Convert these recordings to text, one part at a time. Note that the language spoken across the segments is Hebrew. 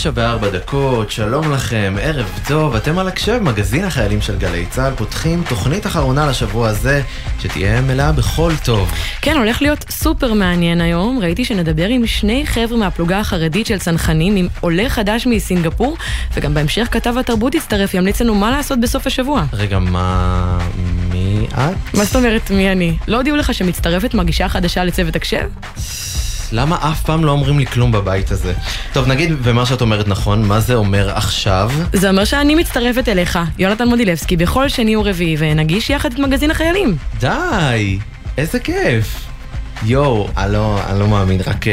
תשע וארבע דקות, שלום לכם, ערב טוב, אתם על הקשב, מגזין החיילים של גלי צה"ל, פותחים תוכנית אחרונה לשבוע הזה, שתהיה מלאה בכל טוב. כן, הולך להיות סופר מעניין היום. ראיתי שנדבר עם שני חבר'ה מהפלוגה החרדית של צנחנים, עם עולה חדש מסינגפור, וגם בהמשך כתב התרבות יצטרף, ימליץ לנו מה לעשות בסוף השבוע. רגע, מה... מי את? מה זאת אומרת מי אני? לא הודיעו לך שמצטרפת מגישה חדשה לצוות הקשב? למה אף פעם לא אומרים לי כלום בבית הזה? טוב, נגיד, ומה שאת אומרת נכון, מה זה אומר עכשיו? זה אומר שאני מצטרפת אליך, יונתן מודילבסקי, בכל שני ורביעי, ונגיש יחד את מגזין החיילים. די! איזה כיף! יואו, אני לא, אני לא מאמין, רק uh,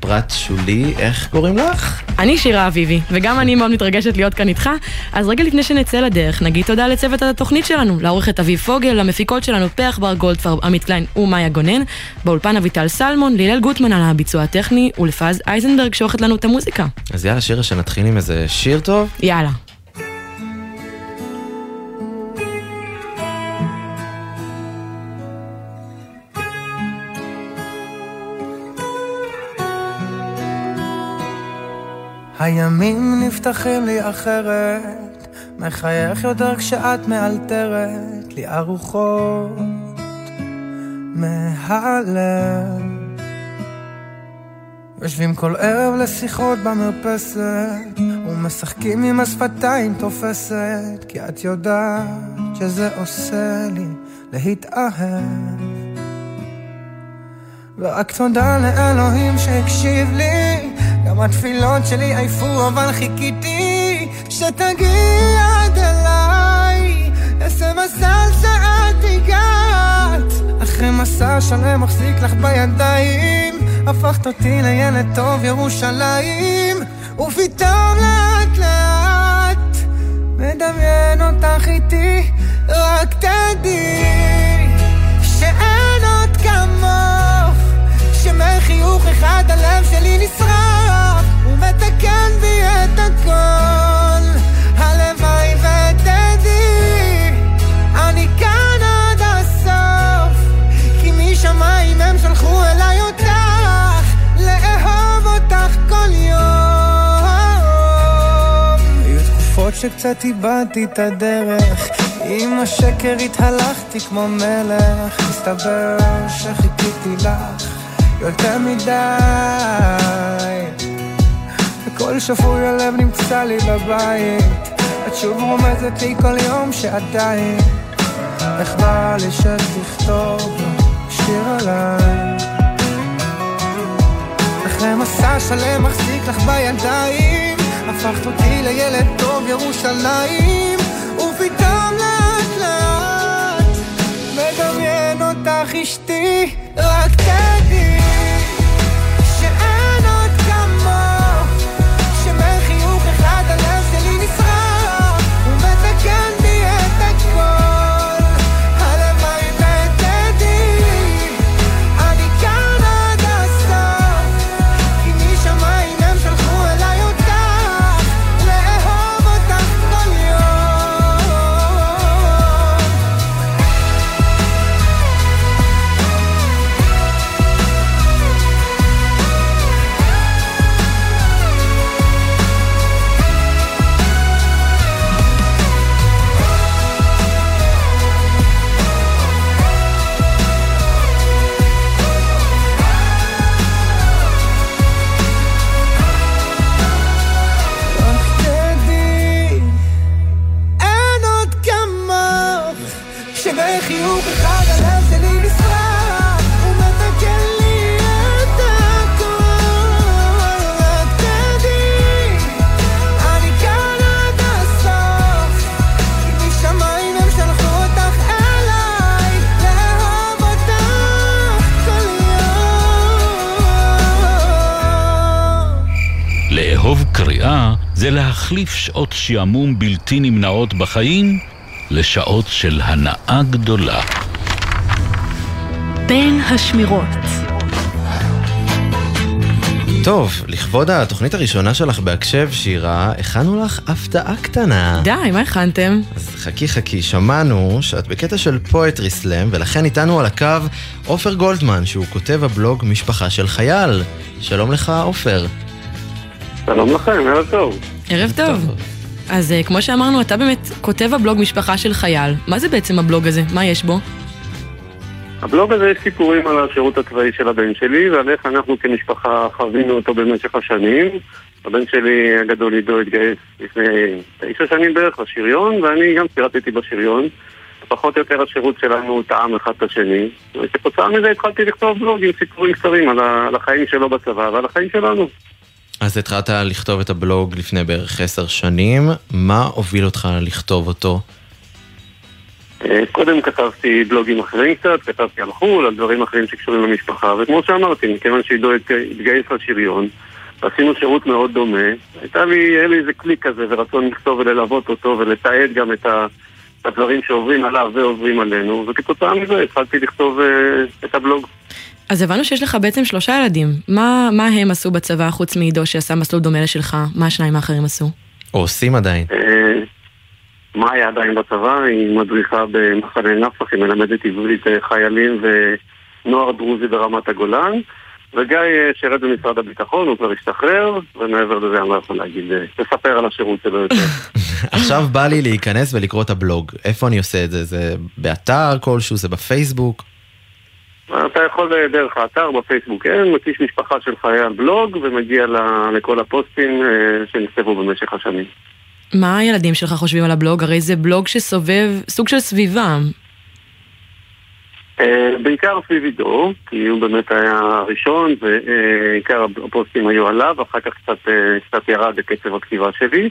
פרט שולי, איך קוראים לך? אני שירה אביבי, וגם אני מאוד מתרגשת להיות כאן איתך, אז רגע לפני שנצא לדרך, נגיד תודה לצוות התוכנית שלנו, לעורכת אביב פוגל, למפיקות שלנו פרח בר גולדפרב, עמית קליין ומאיה גונן, באולפן אביטל סלמון, לילל גוטמן על הביצוע הטכני, ולפז אייזנברג שעורכת לנו את המוזיקה. אז יאללה, שירה, שנתחיל עם איזה שיר טוב? יאללה. הימים נפתחים לי אחרת, מחייך יותר כשאת מאלתרת לי ארוחות מהלב. יושבים כל ערב לשיחות במרפסת, ומשחקים עם השפתיים תופסת, כי את יודעת שזה עושה לי להתאהב. ורק תודה לאלוהים שהקשיב לי גם התפילות שלי עייפו, אבל חיכיתי שתגיע עד אליי. איזה מזל שאת הגעת. אחרי מסע שלם מחזיק לך בידיים, הפכת אותי לילד טוב ירושלים, ופתאום לאט לאט מדמיין אותך איתי, רק תדעי שאין עוד כמוך, שמחיוך אחד הלב שלי נשרף, ומתקן בי את הכל. הלוואי ותדעי, אני כאן עד הסוף, כי משמיים הם שלחו אליי אותך, לאהוב אותך כל יום. היו תקופות שקצת איבדתי את הדרך, עם השקר התהלכתי כמו מלך, מסתבר שחיכיתי לך. יותר מדי וכל שפוי הלב נמצא לי בבית. את שוב רומזת לי כל יום שעדיין. איך בא לי שתכתוב שיר עליי? אחרי מסע שלם מחזיק לך בידיים? הפכת אותי לילד טוב ירושלים. ופתאום לאט לאט מדמיין אותך אשתי רק תדעי להחליף שעות שעמום בלתי נמנעות בחיים לשעות של הנאה גדולה. בין השמירות. טוב, לכבוד התוכנית הראשונה שלך בהקשב, שירה, הכנו לך הפתעה קטנה. די, מה הכנתם? אז חכי חכי, שמענו שאת בקטע של פואטרי סלאם, ולכן איתנו על הקו עופר גולדמן, שהוא כותב הבלוג משפחה של חייל. שלום לך, עופר. שלום לכם, ערב טוב. ערב טוב. אז אה, כמו שאמרנו, אתה באמת כותב הבלוג משפחה של חייל. מה זה בעצם הבלוג הזה? מה יש בו? הבלוג הזה יש סיפורים על השירות הצבאי של הבן שלי ועל איך אנחנו כמשפחה חווינו אותו במשך השנים. הבן שלי הגדול עידו התגייס לפני תשע שנים בערך לשריון ואני גם פירטתי בשריון. פחות או יותר השירות שלנו טעם אחד את השני וכתוצאה מזה התחלתי לכתוב בלוג עם סיפורים קצרים על החיים שלו בצבא ועל החיים שלנו. אז התחלת לכתוב את הבלוג לפני בערך עשר שנים, מה הוביל אותך לכתוב אותו? אה, קודם כתבתי בלוגים אחרים קצת, כתבתי על חו"ל, על דברים אחרים שקשורים למשפחה, וכמו שאמרתי, מכיוון שעידו התגייס לשריון, עשינו שירות מאוד דומה, הייתה לי, היה לי איזה קליק כזה ורצון לכתוב וללוות אותו ולתעד גם את הדברים שעוברים עליו ועוברים עלינו, וכתוצאה מזה התחלתי לכתוב uh, את הבלוג. אז הבנו שיש לך בעצם שלושה ילדים. מה, מה הם עשו בצבא חוץ מעידו שעשה מסלול דומה לשלך? מה השניים האחרים עשו? או עושים עדיין. אה, מאיה עדיין בצבא, היא מדריכה במחנה נפח, היא מלמדת עברית אה, חיילים ונוער דרוזי ברמת הגולן. וגיא אה, שירת במשרד הביטחון, הוא כבר השתחרר, ומעבר לזה אני לא יכול להגיד, לספר על השירות שלו יותר. עכשיו בא לי להיכנס ולקרוא את הבלוג. איפה אני עושה את זה? זה באתר כלשהו? זה בפייסבוק? אתה יכול אה, דרך האתר, בפייסבוק אין, מקיש משפחה של חייל בלוג ומגיע לכל הפוסטים אה, שנכתבו במשך השנים. מה הילדים שלך חושבים על הבלוג? הרי זה בלוג שסובב סוג של סביבה. אה, בעיקר סביב עידו, כי הוא באמת היה הראשון ועיקר הפוסטים היו עליו, אחר כך קצת ירד בקצב הכתיבה שלי.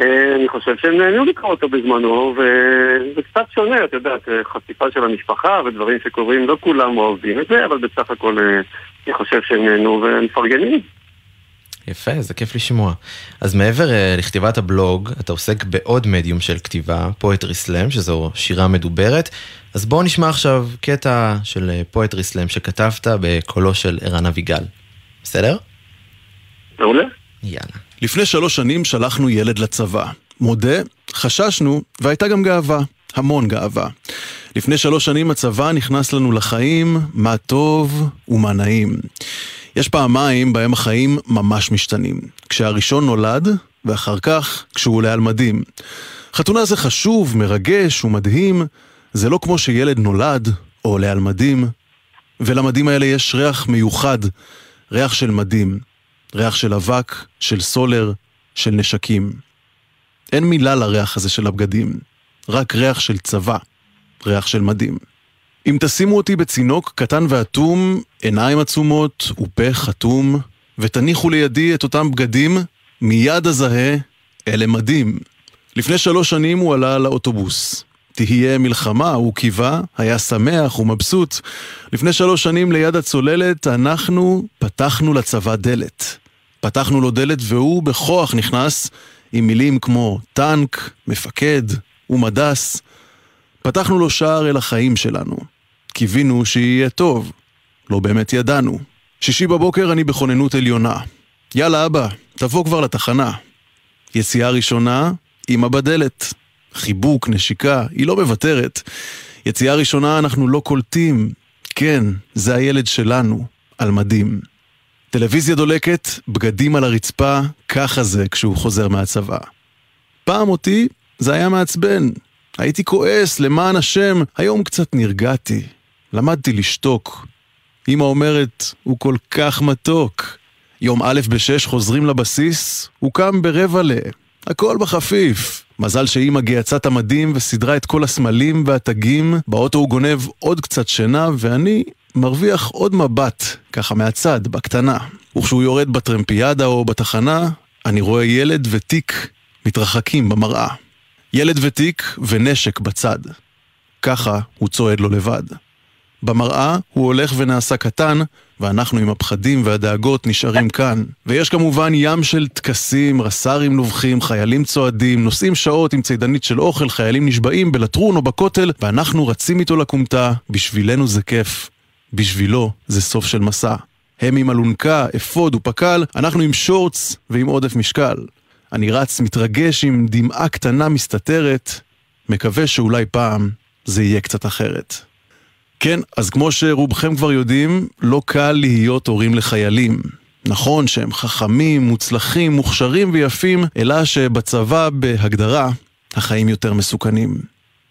אה, אני חושב שהם נהנו לקרוא אותו בזמנו, וזה קצת שונה, את יודעת, אה, חשיפה של המשפחה ודברים שקורים, לא כולם אוהבים את זה, אבל בסך הכל אה, אני חושב שהם נהנו ומפרגנים. יפה, זה כיף לשמוע. אז מעבר uh, לכתיבת הבלוג, אתה עוסק בעוד מדיום של כתיבה, פואטרי סלאם, שזו שירה מדוברת. אז בואו נשמע עכשיו קטע של פואטרי סלאם שכתבת בקולו של ערן אביגל. בסדר? מעולה. יאללה. לפני שלוש שנים שלחנו ילד לצבא. מודה, חששנו, והייתה גם גאווה. המון גאווה. לפני שלוש שנים הצבא נכנס לנו לחיים, מה טוב ומה נעים. יש פעמיים בהם החיים ממש משתנים. כשהראשון נולד, ואחר כך כשהוא עולה על מדים. חתונה זה חשוב, מרגש ומדהים, זה לא כמו שילד נולד או עולה על מדים. ולמדים האלה יש ריח מיוחד, ריח של מדים. ריח של אבק, של סולר, של נשקים. אין מילה לריח הזה של הבגדים, רק ריח של צבא, ריח של מדים. אם תשימו אותי בצינוק קטן ואטום, עיניים עצומות ופה חתום, ותניחו לידי את אותם בגדים, מיד אזהה, אלה מדים. לפני שלוש שנים הוא עלה לאוטובוס. תהיה מלחמה, הוא קיווה, היה שמח ומבסוט. לפני שלוש שנים ליד הצוללת, אנחנו פתחנו לצבא דלת. פתחנו לו דלת והוא בכוח נכנס עם מילים כמו טנק, מפקד ומדס. פתחנו לו שער אל החיים שלנו. קיווינו שיהיה טוב. לא באמת ידענו. שישי בבוקר אני בכוננות עליונה. יאללה אבא, תבוא כבר לתחנה. יציאה ראשונה, אמא בדלת. חיבוק, נשיקה, היא לא מוותרת. יציאה ראשונה אנחנו לא קולטים. כן, זה הילד שלנו, על מדים. טלוויזיה דולקת, בגדים על הרצפה, ככה זה כשהוא חוזר מהצבא. פעם אותי זה היה מעצבן. הייתי כועס, למען השם, היום קצת נרגעתי. למדתי לשתוק. אמא אומרת, הוא כל כך מתוק. יום א' בשש חוזרים לבסיס, הוא קם ברבע ל... הכל בחפיף. מזל שאימא גייצה את המדים וסידרה את כל הסמלים והתגים, באוטו הוא גונב עוד קצת שינה, ואני מרוויח עוד מבט, ככה מהצד, בקטנה. וכשהוא יורד בטרמפיאדה או בתחנה, אני רואה ילד ותיק מתרחקים במראה. ילד ותיק ונשק בצד. ככה הוא צועד לו לבד. במראה הוא הולך ונעשה קטן, ואנחנו עם הפחדים והדאגות נשארים כאן. ויש כמובן ים של טקסים, רס"רים נובחים, חיילים צועדים, נוסעים שעות עם צידנית של אוכל, חיילים נשבעים בלטרון או בכותל, ואנחנו רצים איתו לכומתה, בשבילנו זה כיף. בשבילו זה סוף של מסע. הם עם אלונקה, אפוד ופק"ל, אנחנו עם שורטס ועם עודף משקל. אני רץ, מתרגש עם דמעה קטנה מסתתרת, מקווה שאולי פעם זה יהיה קצת אחרת. כן, אז כמו שרובכם כבר יודעים, לא קל להיות הורים לחיילים. נכון שהם חכמים, מוצלחים, מוכשרים ויפים, אלא שבצבא, בהגדרה, החיים יותר מסוכנים.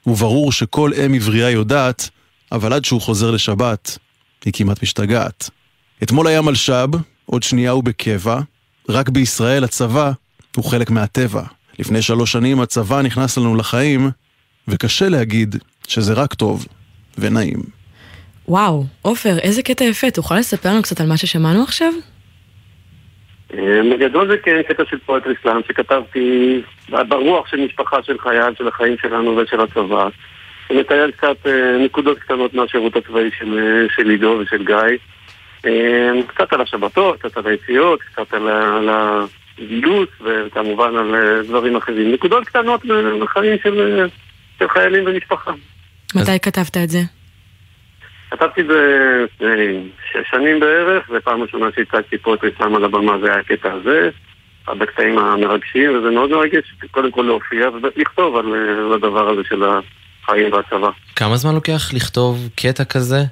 וברור שכל אם עברייה יודעת, אבל עד שהוא חוזר לשבת, היא כמעט משתגעת. אתמול היה מלש"ב, עוד שנייה הוא בקבע, רק בישראל הצבא הוא חלק מהטבע. לפני שלוש שנים הצבא נכנס לנו לחיים, וקשה להגיד שזה רק טוב ונעים. וואו, עופר, איזה קטע יפה, תוכל לספר לנו קצת על מה ששמענו עכשיו? אה, בגדול זה כן קטע של פרויקט אסלאם שכתבתי ברוח של משפחה של חייל, של החיים שלנו ושל הצבא. שמתאר קצת אה, נקודות קטנות מהשירות הצבאי של, אה, של עידו ושל גיא. קצת על השבתות, קצת על היציאות, קצת על, על הגיוס וכמובן על דברים אחרים. נקודות קטנות בחיים של, של חיילים ומשפחה. מתי כתבת את זה? כתבתי את זה לפני שש שנים בערך, ופעם ראשונה שהצגתי פה את ריסם על הבמה זה היה הקטע הזה, אחד הקטעים המרגשים, וזה מאוד מרגש קודם כל להופיע ולכתוב על, על הדבר הזה של החיים והצבא. כמה זמן לוקח לכתוב קטע כזה?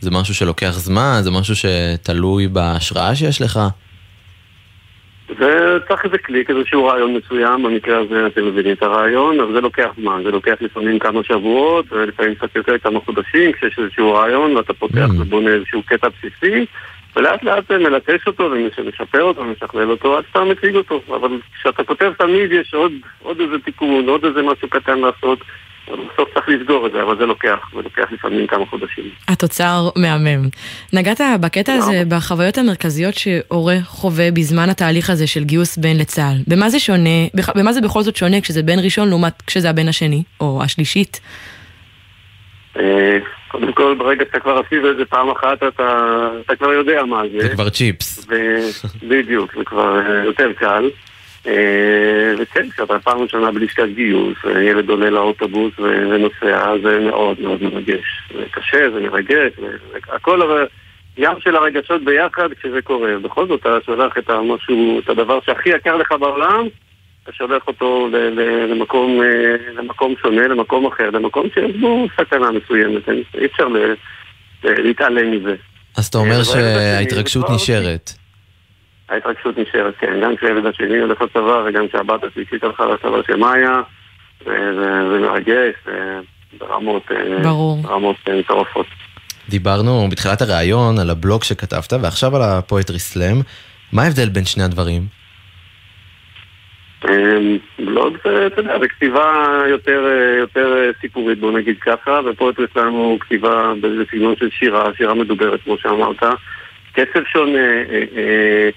זה משהו שלוקח זמן? זה משהו שתלוי בהשראה שיש לך? וצריך איזה קליק, איזשהו רעיון מסוים, במקרה הזה אתם מבינים את הרעיון, אבל זה לוקח זמן, זה לוקח לפעמים כמה שבועות, ולפעמים קצת יותר כמה חודשים, כשיש איזשהו רעיון ואתה פותח mm. ובונה איזשהו קטע בסיסי, ולאט לאט מלטש אותו ומשפר אותו ומשכלל אותו עד שאתה מציג אותו, אבל כשאתה כותב תמיד יש עוד, עוד איזה תיקון, עוד איזה משהו קטן לעשות. בסוף צריך לסגור את זה, אבל זה לוקח, זה לוקח לפעמים כמה חודשים. התוצר מהמם. נגעת בקטע הזה בחוויות המרכזיות שהורה חווה בזמן התהליך הזה של גיוס בן לצה"ל. במה זה שונה, במה זה בכל זאת שונה כשזה בן ראשון לעומת כשזה הבן השני, או השלישית? אה, קודם כל, ברגע שאתה כבר עשית את זה פעם אחת, אתה, אתה כבר יודע מה זה. זה כבר צ'יפס. בדיוק, זה כבר אה, יותר קל. אה, וכן, כשאתה פעם ראשונה בלשכת גיוס, ילד עולה לאוטובוס ונוסע, זה מאוד מאוד מרגש. זה קשה, זה מרגש, הכל אבל... ים של הרגשות ביחד כשזה קורה. בכל זאת אתה שולח את המשהו, את הדבר שהכי יקר לך בעולם, אתה שולח אותו למקום, אה, למקום שונה, למקום אחר, למקום שיש בו סכנה מסוימת, אי אפשר להתעלם מזה. אז אתה אומר אה, שההתרגשות נשארת. ההתרגשות נשארת, כן. גם כשהילד השני הולך לצבא וגם כשהבת השלישית הלכה לצבא של מאיה, זה מרגש, ברמות אה, מטורפות. דיברנו בתחילת הראיון על הבלוג שכתבת, ועכשיו על הפואטרי סלאם. מה ההבדל בין שני הדברים? אמ, בלוג זה, אתה יודע, זה כתיבה יותר, יותר סיפורית, בוא נגיד ככה, ופואטרי סלאם הוא כתיבה באיזה סגנון של שירה, שירה מדוברת, כמו שאמרת. קצב שונה, אה, אה,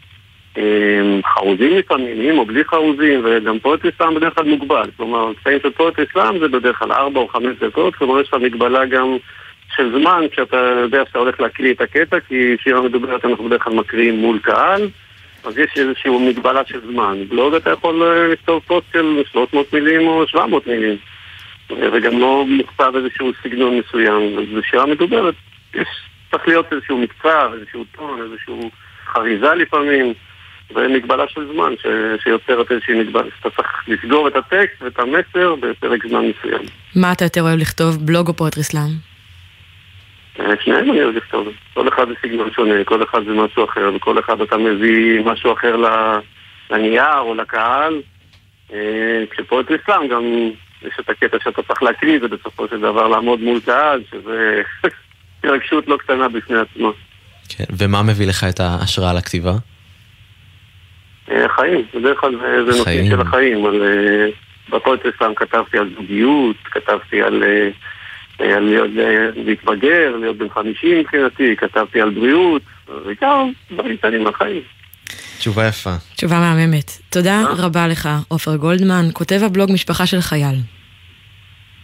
חרוזים לפעמים, או בלי חרוזים, וגם פואט אסלאם בדרך כלל מוגבל. כלומר, קטעים של פואט אסלאם זה בדרך כלל 4 או 5 דקות, כלומר יש לך מגבלה גם של זמן, כשאתה יודע שאתה הולך להקריא את הקטע, כי שירה מדוברת אנחנו בדרך כלל מקריאים מול קהל, אז יש איזושהי מגבלה של זמן. בלוג אתה יכול אה, לכתוב פוסט של 300 מילים או 700 מילים, וגם לא מוכתב איזשהו סגנון מסוים. אז בשירה מדוברת יש, צריך להיות איזשהו מקצר, איזשהו טון, איזשהו חריזה לפעמים. ומגבלה של זמן ש... שיוצרת איזושהי מגבלה. אתה צריך לסגור את הטקסט ואת המסר בפרק זמן מסוים. מה אתה יותר אוהב לכתוב, בלוג או פואטרי סלאם? אה, שניהם אני אוהב לכתוב. כל אחד זה סגנון שונה, כל אחד זה משהו אחר, וכל אחד אתה מביא משהו אחר לנייר או לקהל. אה, כשפואטרי סלאם גם יש את הקטע שאתה צריך להקריא ובסופו של דבר לעמוד מול קהל, שזה התרגשות לא קטנה בפני עצמו. כן, ומה מביא לך את ההשראה לכתיבה? אה, חיים, בדרך כלל זה נושאים של החיים. על, אה, בפודקאסט כתבתי על זוגיות, כתבתי על, אה, על להיות, להתבגר, להיות בן 50 מבחינתי, כתבתי על בריאות, בעיקר דברים קטנים מהחיים. תשובה יפה. תשובה מהממת. תודה רבה לך, עופר גולדמן, כותב הבלוג משפחה של חייל.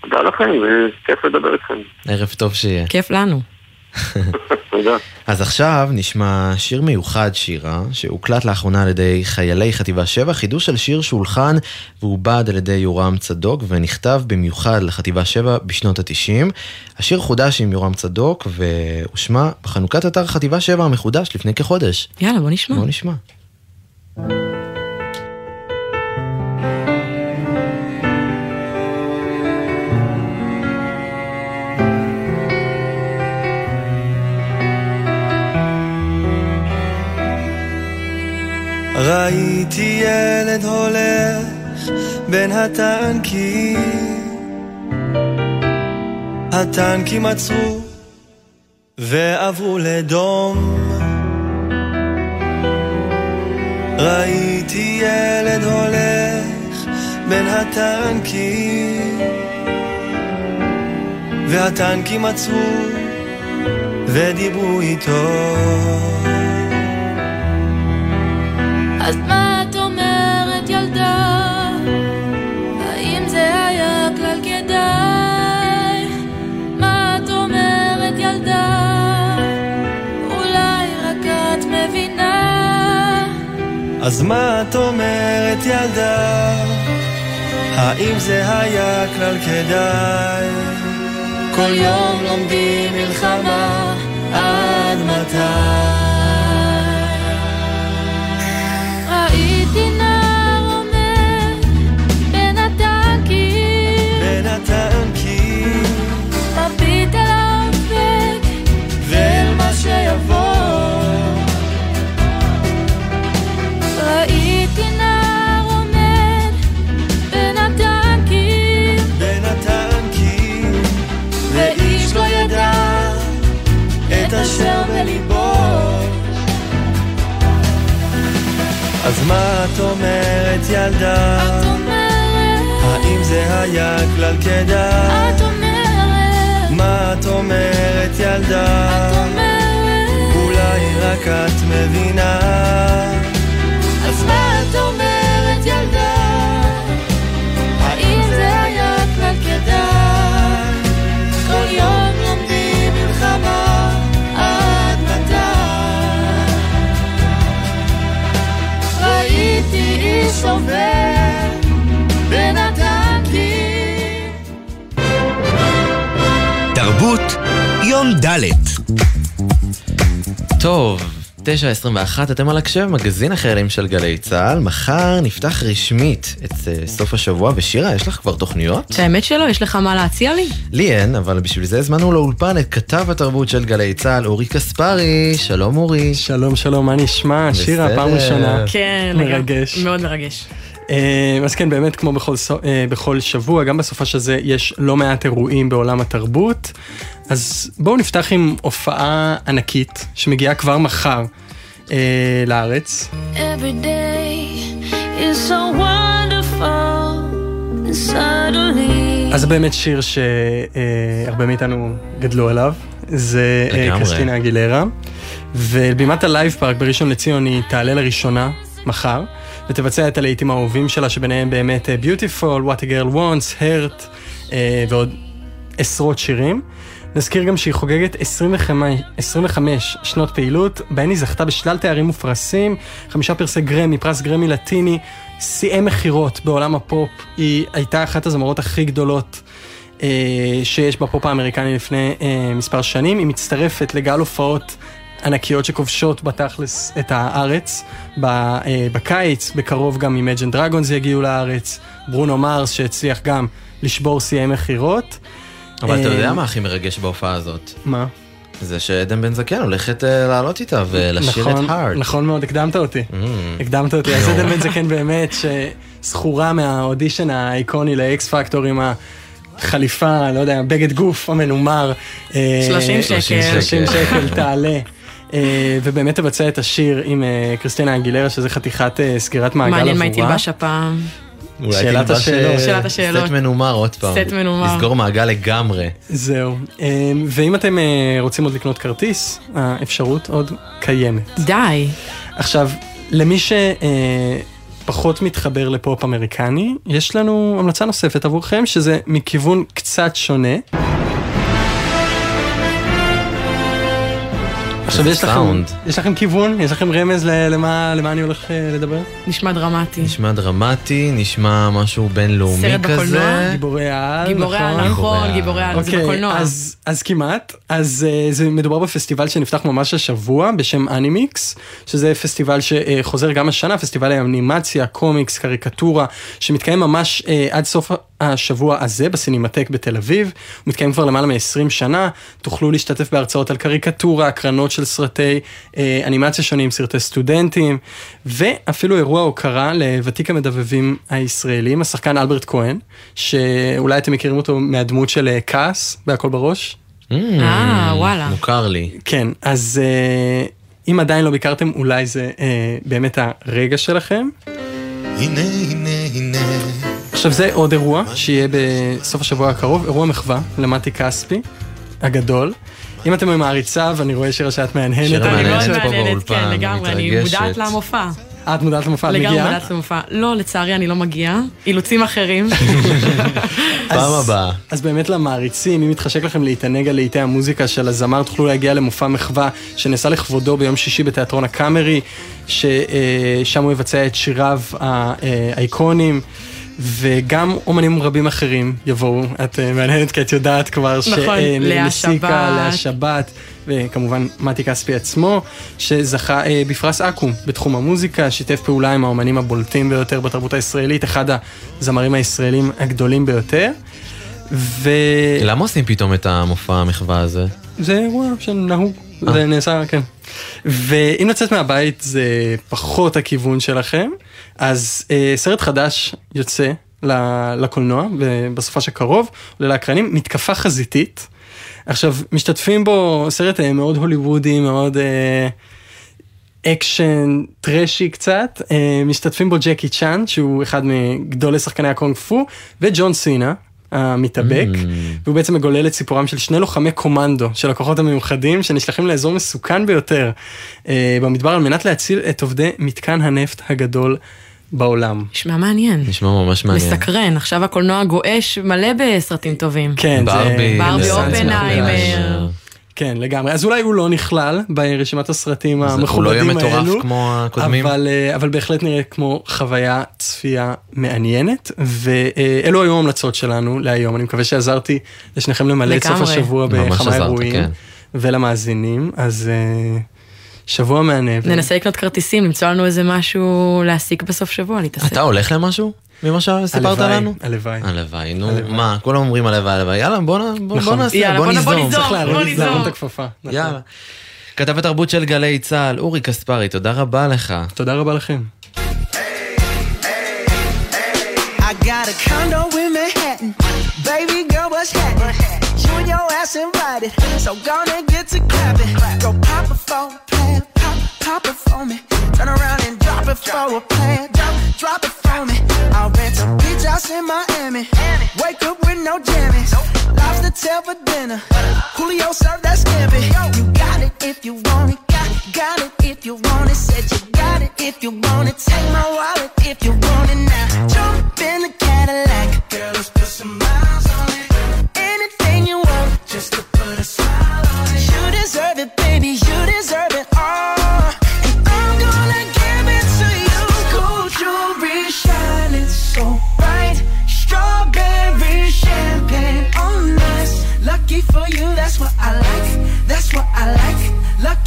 תודה לכם, וכיף לדבר איתכם. ערב טוב שיהיה. כיף לנו. תודה. אז עכשיו נשמע שיר מיוחד שירה, שהוקלט לאחרונה על ידי חיילי חטיבה 7, חידוש של שיר שהולחן ועובד על ידי יורם צדוק ונכתב במיוחד לחטיבה 7 בשנות ה-90. השיר חודש עם יורם צדוק והושמע בחנוכת אתר חטיבה 7 המחודש לפני כחודש. יאללה, בוא נשמע. בוא נשמע. ראיתי ילד הולך בין הטנקים. הטנקים עצרו ועברו לדום. ראיתי ילד הולך בין הטנקים. והטנקים עצרו ודיברו איתו אז מה את אומרת ילדה? האם זה היה כלל כדאי? מה את אומרת ילדה? אולי רק את מבינה? אז מה את אומרת ילדה? האם זה היה כלל כדאי? כל יום לומדים מלחמה עד מתי? מה את אומרת ילדה? את אומרת, האם זה היה כלל כדאי? את אומרת, מה את אומרת ילדה? את אומרת אולי רק את מבינה אז מה את אומרת ילדה? האם זה היה כלל כדאי? כל יום עובר בין הטנקים תרבות יום ד' טוב, 9.21, אתם על הקשב, מגזין החיילים של גלי צה"ל. מחר נפתח רשמית את uh, סוף השבוע, ושירה, יש לך כבר תוכניות? האמת שלא, יש לך מה להציע לי? לי אין, אבל בשביל זה הזמנו לאולפן את כתב התרבות של גלי צה"ל, אורי קספרי. שלום אורי. שלום שלום, מה נשמע? שירה. פעם ראשונה. כן, מרגש. מאוד מרגש. אה, אז כן, באמת כמו בכל, אה, בכל שבוע, גם בסופה של זה יש לא מעט אירועים בעולם התרבות. אז בואו נפתח עם הופעה ענקית שמגיעה כבר מחר אה, לארץ. Every day is so wonderful אז זה באמת שיר שהרבה מאיתנו גדלו עליו. זה אה, לגמרי. קריסטינה אגילרה. ובבימת הלייב פארק בראשון לציון היא תעלה לראשונה מחר, ותבצע את הלהיטים האהובים שלה, שביניהם באמת אה, Beautiful, What a Girl Wants, Hurt, אה, ועוד עשרות שירים. נזכיר גם שהיא חוגגת 25, 25 שנות פעילות, בהן היא זכתה בשלל תארים ופרסים, חמישה פרסי גרמי, פרס גרמי לטיני, שיאי מכירות בעולם הפופ. היא הייתה אחת הזמרות הכי גדולות אה, שיש בפופ האמריקני לפני אה, מספר שנים. היא מצטרפת לגל הופעות ענקיות שכובשות בתכלס את הארץ. אה, בקיץ, בקרוב גם Imagine Dragons יגיעו לארץ, ברונו מרס שהצליח גם לשבור שיאי מכירות. אבל אתה אה, יודע מה הכי מרגש בהופעה הזאת? מה? זה שעדן בן זקן הולכת אה, לעלות איתה ולשיר את נכון, הארד. נכון מאוד, הקדמת אותי. Mm. הקדמת אותי. אז עדן בן זקן באמת שזכורה מהאודישן האיקוני לאקס פקטור עם החליפה, לא יודע, בגד גוף המנומר. אה, 30 שקל. 30 שקל תעלה. אה, ובאמת תבצע את השיר עם אה, קריסטינה אגילרה, שזה חתיכת אה, סגירת מעגל עבורה. מעניין מה היא תלבש הפעם. שאלת השאלות. שאלת השאלות. סט מנומר עוד פעם. סט מנומר. לסגור מעגל לגמרי. זהו. ואם אתם רוצים עוד לקנות כרטיס, האפשרות עוד קיימת. די. עכשיו, למי שפחות מתחבר לפופ אמריקני, יש לנו המלצה נוספת עבורכם, שזה מכיוון קצת שונה. עכשיו יש לכם. יש לכם כיוון? יש לכם רמז למה, למה אני הולך אה, לדבר? נשמע דרמטי. נשמע דרמטי, נשמע משהו בינלאומי סרט בקולנוע? כזה. גיבורי העל, גיבורי נכון? העל, נכון, גיבורי העל, זה אוקיי, בקולנוע. אז, אז כמעט. אז uh, זה מדובר בפסטיבל שנפתח ממש השבוע בשם אנימיקס, שזה פסטיבל שחוזר גם השנה, פסטיבל האנימציה, קומיקס, קריקטורה, שמתקיים ממש uh, עד סוף השבוע הזה בסינמטק בתל אביב, הוא מתקיים כבר למעלה מ-20 שנה, תוכלו להשתתף בהרצאות על קריקטורה, הקרנות של סרטי אה, אנימציה שונים, סרטי סטודנטים, ואפילו אירוע הוקרה לוותיק המדבבים הישראלים, השחקן אלברט כהן, שאולי אתם מכירים אותו מהדמות של אה, כעס, בהכל בראש. אה, וואלה. מוכר לי. כן, אז אה, אם עדיין לא ביקרתם, אולי זה אה, באמת הרגע שלכם. הנה, הנה, הנה. עכשיו זה עוד אירוע שיהיה בסוף השבוע הקרוב, אירוע מחווה למטי כספי הגדול. אם אתם ממעריציו, אני רואה שירה שאת מהנהנת. שירה אני מאוד מהנהנת פה מעניינת, באולפן, כן, לגמרי, אני. מודעת למופע. את מודעת למופע, את לגמרי מגיעה? מודעת למופע. לא, לצערי אני לא מגיעה. אילוצים אחרים. פעם הבאה. אז באמת למעריצים, אם מתחשק לכם להתענג על לעיתי המוזיקה של הזמר, תוכלו להגיע למופע מחווה שנעשה לכבודו ביום שישי בתיאטרון הקאמרי, ששם הוא יבצע את שיריו האיקונים. וגם אומנים רבים אחרים יבואו, את אה, מהנהנת כי את יודעת כבר נכון, שמרים לאה מסיקה, שבת. לאה שבת, וכמובן מתי כספי עצמו, שזכה אה, בפרס אקו"ם בתחום המוזיקה, שיתף פעולה עם האומנים הבולטים ביותר בתרבות הישראלית, אחד הזמרים הישראלים הגדולים ביותר. ו... למה עושים פתאום את המופע המחווה הזה? זה אירוע שנהוג, אה. זה נעשה, כן. ואם לצאת מהבית זה פחות הכיוון שלכם, אז אה, סרט חדש יוצא לקולנוע בסופה שקרוב, עולה לאקרנים, מתקפה חזיתית. עכשיו, משתתפים בו סרט אה, מאוד הוליוודי, מאוד אה, אקשן, טרשי קצת, אה, משתתפים בו ג'קי צ'אן, שהוא אחד מגדולי שחקני הקונג פו, וג'ון סינה. המתאבק, Mm. והוא בעצם מגולל את סיפורם של שני לוחמי קומנדו של הכוחות המיוחדים שנשלחים לאזור מסוכן ביותר אה, במדבר על מנת להציל את עובדי מתקן הנפט הגדול בעולם. נשמע מעניין. נשמע ממש מעניין. מסקרן, עכשיו הקולנוע גועש מלא בסרטים טובים. כן, ברבי, ברבי, אופנהיימר. כן, לגמרי. אז אולי הוא לא נכלל ברשימת הסרטים אז הוא לא המכובדים יהיה האלו. מטורף כמו הקודמים? אבל, אה, אבל בהחלט נראה כמו חוויה צפייה מעניינת, ואלו היו ההמלצות שלנו להיום. אני מקווה שעזרתי לשניכם למלא את סוף. השבוע בכמה אירועים, כן. ולמאזינים, אז אה, שבוע מהנה. ננסה לקנות כרטיסים, למצוא לנו איזה משהו להסיק בסוף שבוע, להתעסק. אתה הולך למשהו? ממה שסיפרת לנו? הלוואי. הלוואי, נו. מה, כולם אומרים הלוואי, הלוואי, יאללה, בוא נכון. נעשה, בוא ניזום. צריך להרים בוא להרים ניזום. את הכפפה. נכון. יאללה. כתב התרבות של גלי צה"ל, אורי כספרי, תודה רבה לך. תודה רבה לכם. I got a condo in Manhattan. Baby girl, what's happening? You and your ass invited. So gonna get to clapping. Go pop it for a plan. Pop, pop it for me. Turn around and drop it for a plan. Drop, drop it for me. I'll rent a beach house in Miami. Wake up with no jammies. Lobster tail for dinner. Julio served that scampi. You got it if you want it. Got it, got it if you want it. Said you got it if you want it. Take my wallet if you want it now. Jump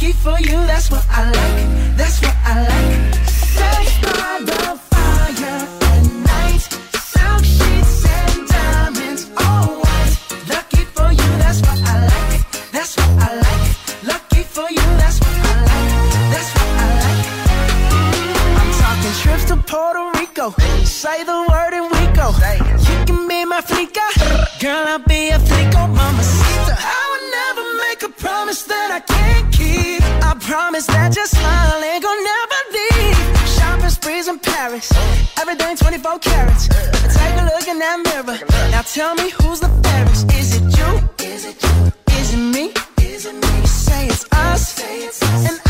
Lucky for you, that's what I like. That's what I like. Sex by the fire at night. Silk sheets and diamonds, all white. Lucky for you, that's what I like. That's what I like. Lucky for you, that's what I like. That's what I like. I'm talking trips to Puerto Rico. Say the word and we go. You can be my flica. Girl, I'll promise that your smile ain't gonna never leave. Shopping sprees in Paris. Everything 24 carats. Take a look in that mirror. Now tell me who's the fairest. Is it you? Is it you? Is it me? Is it me? You say it's us. And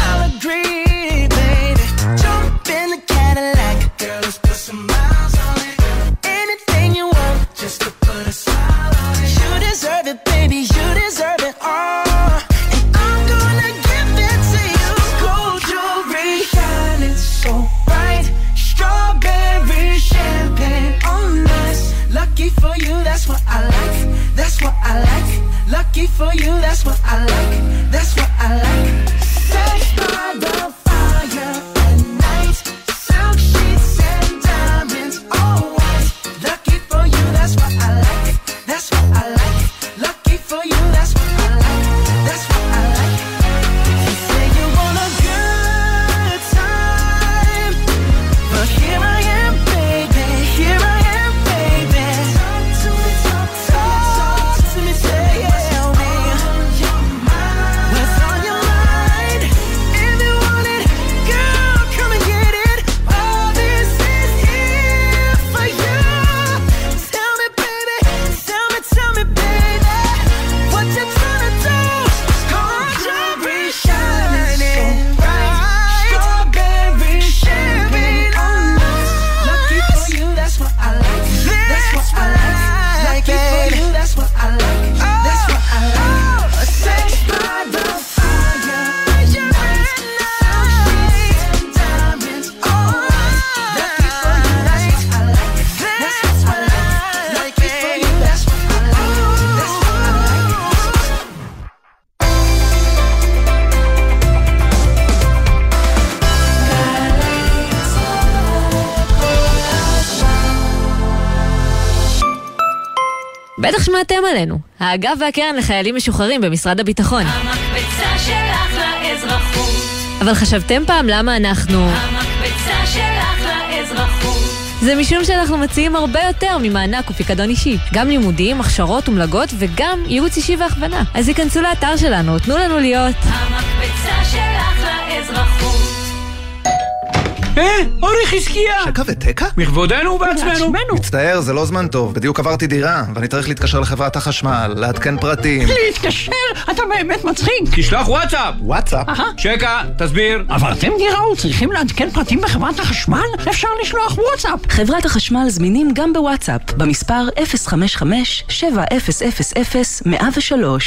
האגף והקרן לחיילים משוחררים במשרד הביטחון. המקפצה שלך לאזרחות. אבל חשבתם פעם למה אנחנו... המקפצה שלך לאזרחות. זה משום שאנחנו מציעים הרבה יותר ממענק ופיקדון אישי. גם לימודים, הכשרות ומלגות וגם ייעוץ אישי והכוונה. אז היכנסו לאתר שלנו, תנו לנו להיות. המקפצה שלך לאזרחות. אה, אורי חזקיה! שקע ותקע? מכבודנו ובעצמנו. מצטער, זה לא זמן טוב. בדיוק עברתי דירה, ואני צריך להתקשר לחברת החשמל, לעדכן פרטים. להתקשר? אתה באמת מצחיק. תשלח וואטסאפ. וואטסאפ? שקע, תסביר. עברתם דירה וצריכים לעדכן פרטים בחברת החשמל? אפשר לשלוח וואטסאפ. חברת החשמל זמינים גם בוואטסאפ, במספר 055-7000-103.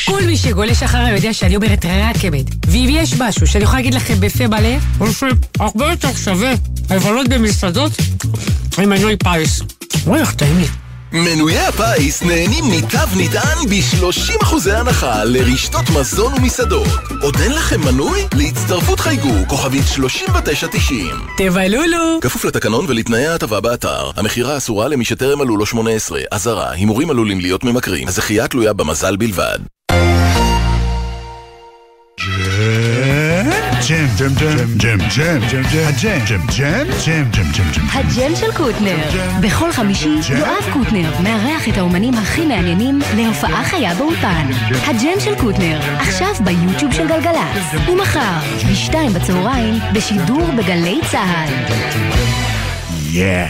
כל מי שגולש אחריי יודע שאני אומרת רק אמת. ואם יש משהו שאני יכולה להגיד לכם בפה מלא, הוא הרבה יותר שווה לבלות במסעדות עם מנוי פיס. וואי, איך טעים לי. מנויי הפיס נהנים מתו נטען ב-30% הנחה לרשתות מזון ומסעדות. עוד אין לכם מנוי? להצטרפות חייגו, כוכבית 3990. תבלולו! כפוף לתקנון ולתנאי ההטבה באתר. המכירה אסורה למי שטרם מלאו לו 18. אזהרה, הימורים עלולים להיות ממכרים. הזכייה תלויה במזל בלבד. ג'ם, ג'ם, ג'ם, ג'ם, ג'ם, ג'ם, ג'ם, הג'ם, ג'ם, ג'ם, ג'ם, ג'ם, ג'ם, ג'ם. הג'ם של קוטנר. בכל חמישי יואב קוטנר מארח את האומנים הכי מעניינים להופעה חיה באולפן. הג'ם של קוטנר, עכשיו ביוטיוב של גלגלצ. ומחר, בשתיים בצהריים, בשידור בגלי צה"ל. יא.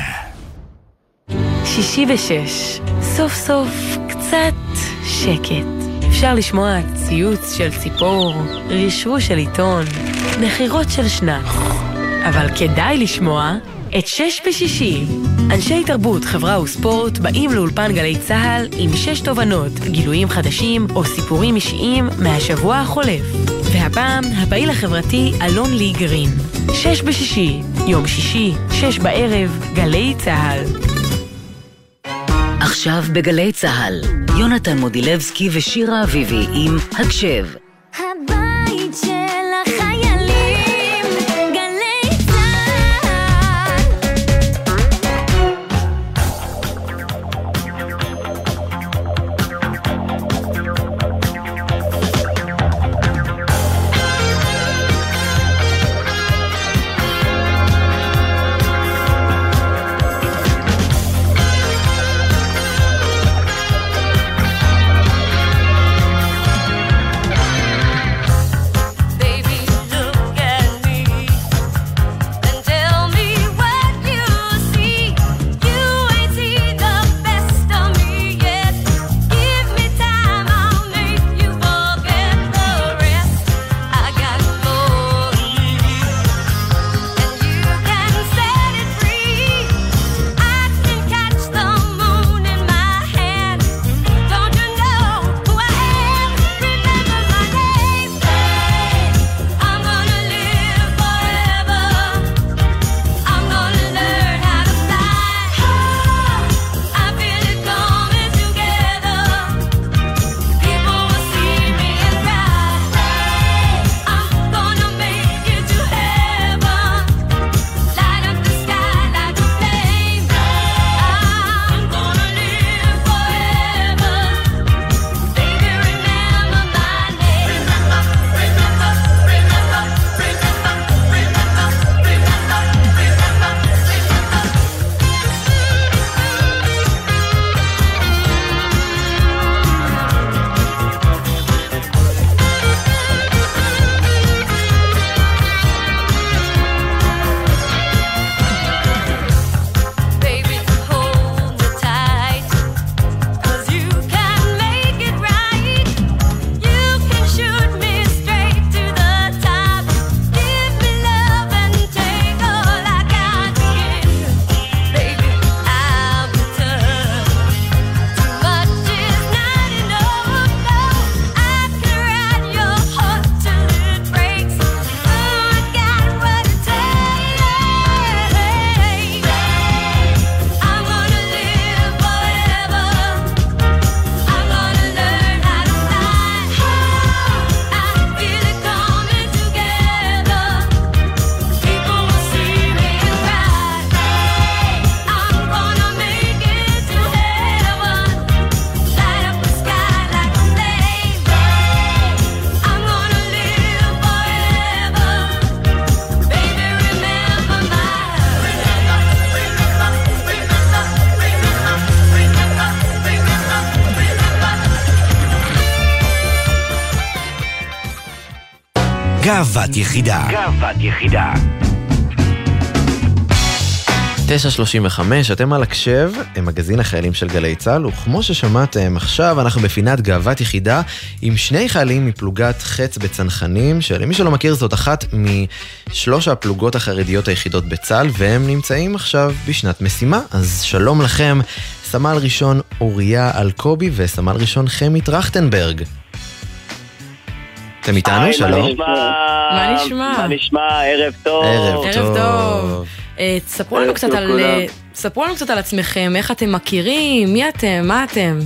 שישי ושש, סוף סוף קצת שקט. אפשר לשמוע ציוץ של ציפור, רשרוש של עיתון, נחירות של שנץ. אבל כדאי לשמוע את שש בשישי. אנשי תרבות, חברה וספורט באים לאולפן גלי צה"ל עם שש תובנות, גילויים חדשים או סיפורים אישיים מהשבוע החולף. והפעם, הפעיל החברתי אלון לי גרין. שש בשישי, יום שישי, שש בערב, גלי צה"ל. עכשיו בגלי צה"ל, יונתן מודילבסקי ושירה אביבי עם הקשב. גאוות יחידה. גאוות יחידה. 935, אתם על הקשב, מגזין החיילים של גלי צה"ל, וכמו ששמעתם עכשיו, אנחנו בפינת גאוות יחידה עם שני חיילים מפלוגת חץ בצנחנים, שלמי שלא מכיר זאת אחת משלוש הפלוגות החרדיות היחידות בצה"ל, והם נמצאים עכשיו בשנת משימה. אז שלום לכם, סמל ראשון אוריה אלקובי וסמל ראשון חמי טרכטנברג. אתם איתנו? שלום. מה נשמע? מה נשמע? מה נשמע? ערב טוב. ערב טוב. אה, תספרו לנו קצת על... אה, ספרו לנו קצת על עצמכם, איך אתם מכירים, מי אתם, מה אתם.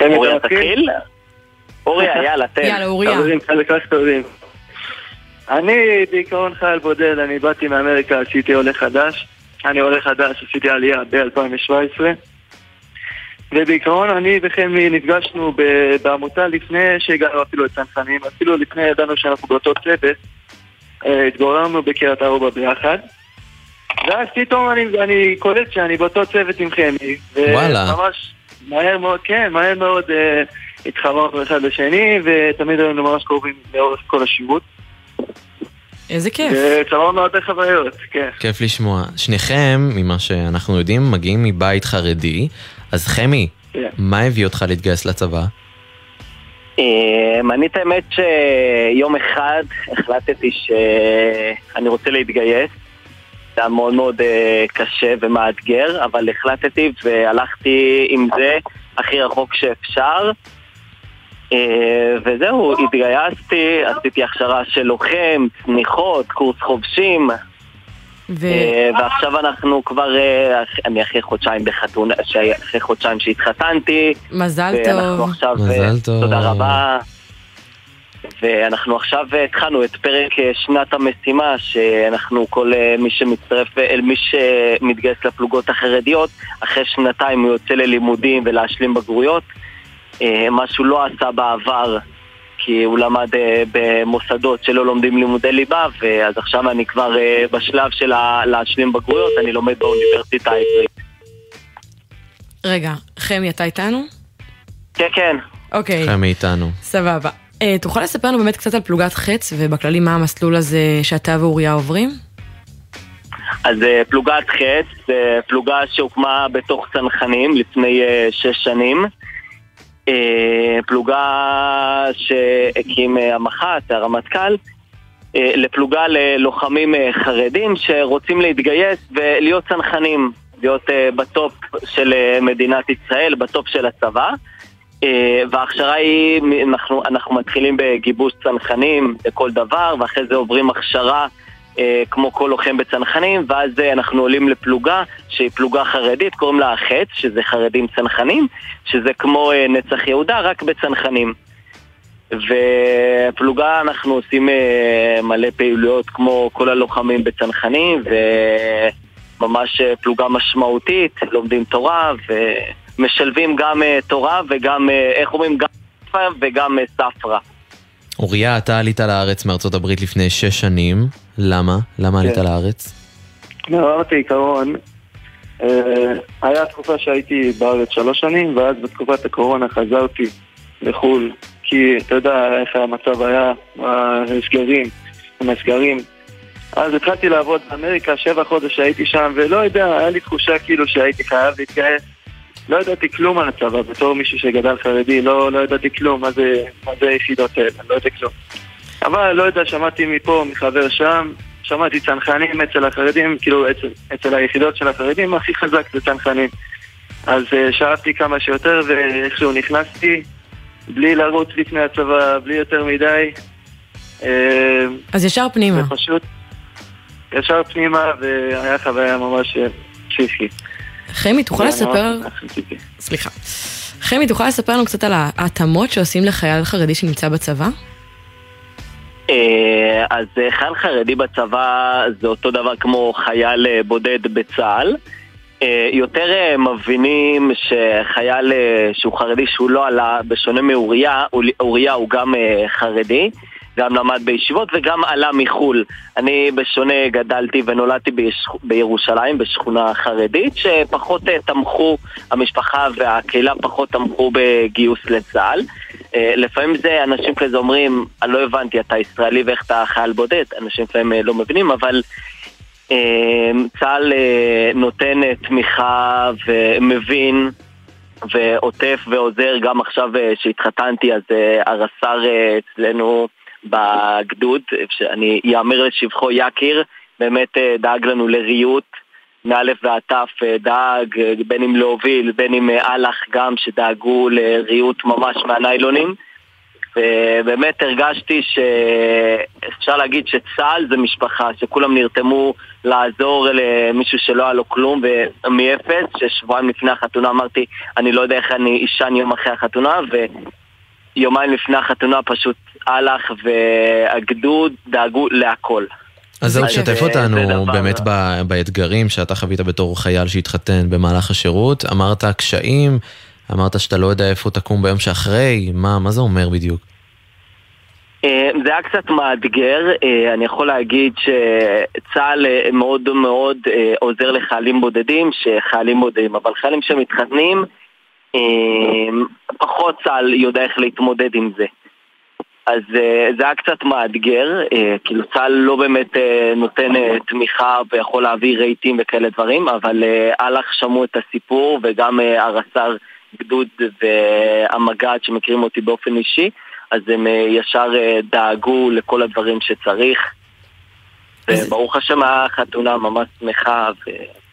אוריה, תתחיל? אוריה, יאללה, תן. יאללה, אוריה. אני בעיקרון חייל בודד, אני באתי מאמריקה, עשיתי עולה חדש. אני עולה חדש, עשיתי עלייה ב-2017. ובעיקרון אני וחמי נפגשנו בעמותה לפני שהגענו אפילו לצנחנים, אפילו לפני ידענו שאנחנו באותו צוות. אה, התגוררנו בקריית ארבע ביחד. ואז פתאום אני, אני קולט שאני באותו צוות עם חמי. וואלה. וממש מהר מאוד, כן, מהר מאוד אה, התחברנו אחד לשני, ותמיד היינו ממש קרובים לאורך כל השירות. איזה כיף. וצברנו הרבה חוויות, כן. כיף לשמוע. שניכם, ממה שאנחנו יודעים, מגיעים מבית חרדי, אז חמי, כן. מה הביא אותך להתגייס לצבא? אמ, אני את האמת שיום אחד החלטתי שאני רוצה להתגייס. זה היה מאוד מאוד אה, קשה ומאתגר, אבל החלטתי והלכתי עם זה הכי רחוק שאפשר. אה, וזהו, התגייסתי, עשיתי הכשרה של לוחם, צניחות, קורס חובשים. ו... אה, ועכשיו אנחנו כבר, אה, אני אחרי חודשיים בחתונה, אחרי חודשיים שהתחתנתי. מזל ואנחנו טוב. עכשיו, מזל אה, טוב. תודה רבה. ואנחנו עכשיו התחלנו את פרק שנת המשימה, שאנחנו, כל מי שמצטרף, מי שמתגייס לפלוגות החרדיות, אחרי שנתיים הוא יוצא ללימודים ולהשלים בגרויות, מה שהוא לא עשה בעבר, כי הוא למד אה, במוסדות שלא לומדים לימודי ליבה, ואז עכשיו אני כבר אה, בשלב של להשלים בגרויות, אני לומד באוניברסיטה העברית. רגע, חמי, אתה איתנו? כן, כן. אוקיי, חמי איתנו. סבבה. אה, תוכל לספר לנו באמת קצת על פלוגת חץ, ובכללי מה המסלול הזה שאתה ואוריה עוברים? אז אה, פלוגת חץ, אה, פלוגה שהוקמה בתוך צנחנים לפני אה, שש שנים. אה, פלוגה שהקים אה, המח"ט, הרמטכ"ל, אה, לפלוגה ללוחמים חרדים שרוצים להתגייס ולהיות צנחנים, להיות ב top של מדינת ישראל, ב top של הצבא. וההכשרה היא, אנחנו, אנחנו מתחילים בגיבוש צנחנים לכל דבר, ואחרי זה עוברים הכשרה כמו כל לוחם בצנחנים, ואז אה, אנחנו עולים לפלוגה שהיא פלוגה חרדית, קוראים לה החץ, שזה חרדים צנחנים, שזה כמו אה, נצח יהודה, רק בצנחנים. ופלוגה אנחנו עושים אה, מלא פעילויות כמו כל הלוחמים בצנחנים, וממש אה, פלוגה משמעותית, לומדים תורה ומשלבים גם אה, תורה וגם, אה, איך אומרים, גם ספרא וגם אה, ספרא. אוריה, אתה עלית לארץ מארצות הברית לפני שש שנים. למה? למה עלית כן. לארץ? לא, אמרתי עיקרון, אה, היה תקופה שהייתי בארץ שלוש שנים, ואז בתקופת הקורונה חזרתי לחו"ל, כי אתה יודע איך המצב היה, הסגרים, עם הסגרים. אז התחלתי לעבוד באמריקה, שבע חודש שהייתי שם, ולא יודע, היה לי תחושה כאילו שהייתי חייב להתגייס. לא ידעתי כלום על הצבא, בתור מישהו שגדל חרדי, לא, לא ידעתי כלום, מה זה, מה זה היחידות האלה, לא ידעתי כלום. אבל לא יודע, שמעתי מפה, מחבר שם, שמעתי צנחנים אצל החרדים, כאילו אצל, אצל היחידות של החרדים, הכי חזק זה צנחנים. אז uh, שאפתי כמה שיותר, ואיכשהו נכנסתי, בלי לרוץ לפני הצבא, בלי יותר מדי. אה, אז ישר פנימה. ופשוט ישר פנימה, והיה חוויה ממש אה, פסיכית. חמי, תוכל כן, לספר... סליחה. חמי, תוכל לספר לנו קצת על ההתאמות שעושים לחייל חרדי שנמצא בצבא? אה, אז אה, חייל חרדי בצבא זה אותו דבר כמו חייל אה, בודד בצה"ל. יותר מבינים שחייל שהוא חרדי שהוא לא עלה, בשונה מאוריה, אוריה הוא גם חרדי, גם למד בישיבות וגם עלה מחו"ל. אני בשונה גדלתי ונולדתי. בירושלים, בשכונה חרדית, שפחות אה, תמכו, המשפחה והקהילה פחות תמכו בגיוס לצה"ל. אה, לפעמים זה אנשים כזה אומרים, אני לא הבנתי, אתה ישראלי ואיך אתה חייל בודד, אנשים לפעמים אה, לא מבינים, אבל צה"ל נותן תמיכה ומבין ועוטף ועוזר, גם עכשיו שהתחתנתי, אז הרס"ר אצלנו בגדוד, שאני יאמר לשבחו יקיר, באמת אה, דאג לנו לריהוט. מאלף ועד תף אה, דאג, אה, בין אם להוביל, בין אם אה, אהלך גם, שדאגו לריהוט ממש מהניילונים. ובאמת הרגשתי שאפשר להגיד שצה"ל זה משפחה, שכולם נרתמו לעזור למישהו שלא היה לו כלום, ומאפס, ששבועיים לפני החתונה אמרתי, אני לא יודע איך אני אשן יום אחרי החתונה, ויומיים לפני החתונה פשוט אהלך והגדוד דאגו להכל. אז זהו, אז, תשתף אה, אותנו באמת ב- באתגרים שאתה חווית בתור חייל שהתחתן במהלך השירות. אמרת קשיים, אמרת שאתה לא יודע איפה תקום ביום שאחרי, מה, מה זה אומר בדיוק? אה, זה היה קצת מאתגר, אה, אני יכול להגיד שצה"ל אה, מאוד מאוד אה, עוזר לחיילים בודדים, שחיילים בודדים, אבל חיילים שמתחתנים, אה, פחות צה"ל יודע איך להתמודד עם זה. אז אה, זה היה קצת מאתגר, אה, כאילו צה"ל לא באמת אה, נותן תמיכה ויכול להביא רהיטים וכאלה דברים, אבל אה, אלח שמעו את הסיפור וגם הרס"ר גדוד והמג"ד שמכירים אותי באופן אישי, אז הם ישר דאגו לכל הדברים שצריך. וברוך השם היה חתונה ממש שמחה